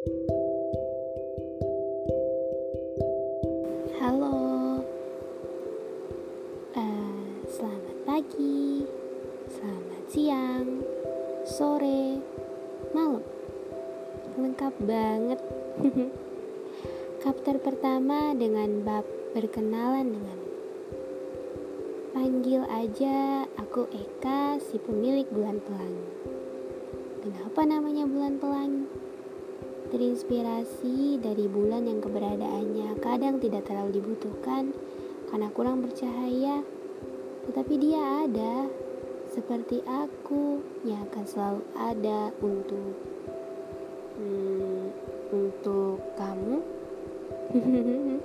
Halo, uh, selamat pagi, selamat siang, sore, malam, lengkap banget. Kapter pertama dengan bab berkenalan dengan Panggil aja aku Eka si pemilik bulan pelangi. Kenapa namanya bulan pelangi? Terinspirasi dari bulan yang keberadaannya kadang tidak terlalu dibutuhkan karena kurang bercahaya, tetapi dia ada, seperti aku yang akan selalu ada untuk hmm, untuk kamu.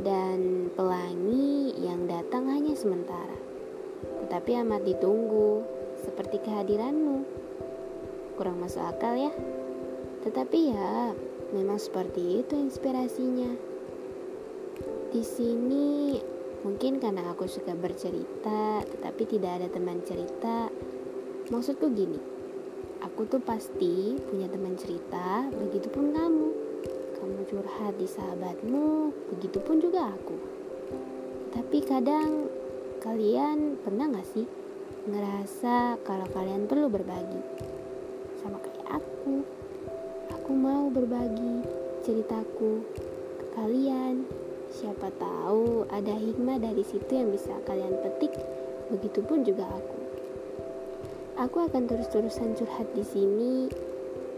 Dan pelangi yang datang hanya sementara, tetapi amat ditunggu, seperti kehadiranmu. Kurang masuk akal ya? Tetapi ya, memang seperti itu inspirasinya. Di sini mungkin karena aku suka bercerita, tetapi tidak ada teman cerita. Maksudku gini, aku tuh pasti punya teman cerita, begitupun kamu. Kamu curhat di sahabatmu, begitupun juga aku. Tapi kadang kalian pernah gak sih ngerasa kalau kalian perlu berbagi Aku mau berbagi ceritaku ke kalian. Siapa tahu ada hikmah dari situ yang bisa kalian petik. Begitupun juga aku. Aku akan terus-terusan curhat di sini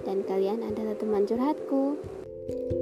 dan kalian adalah teman curhatku. thank you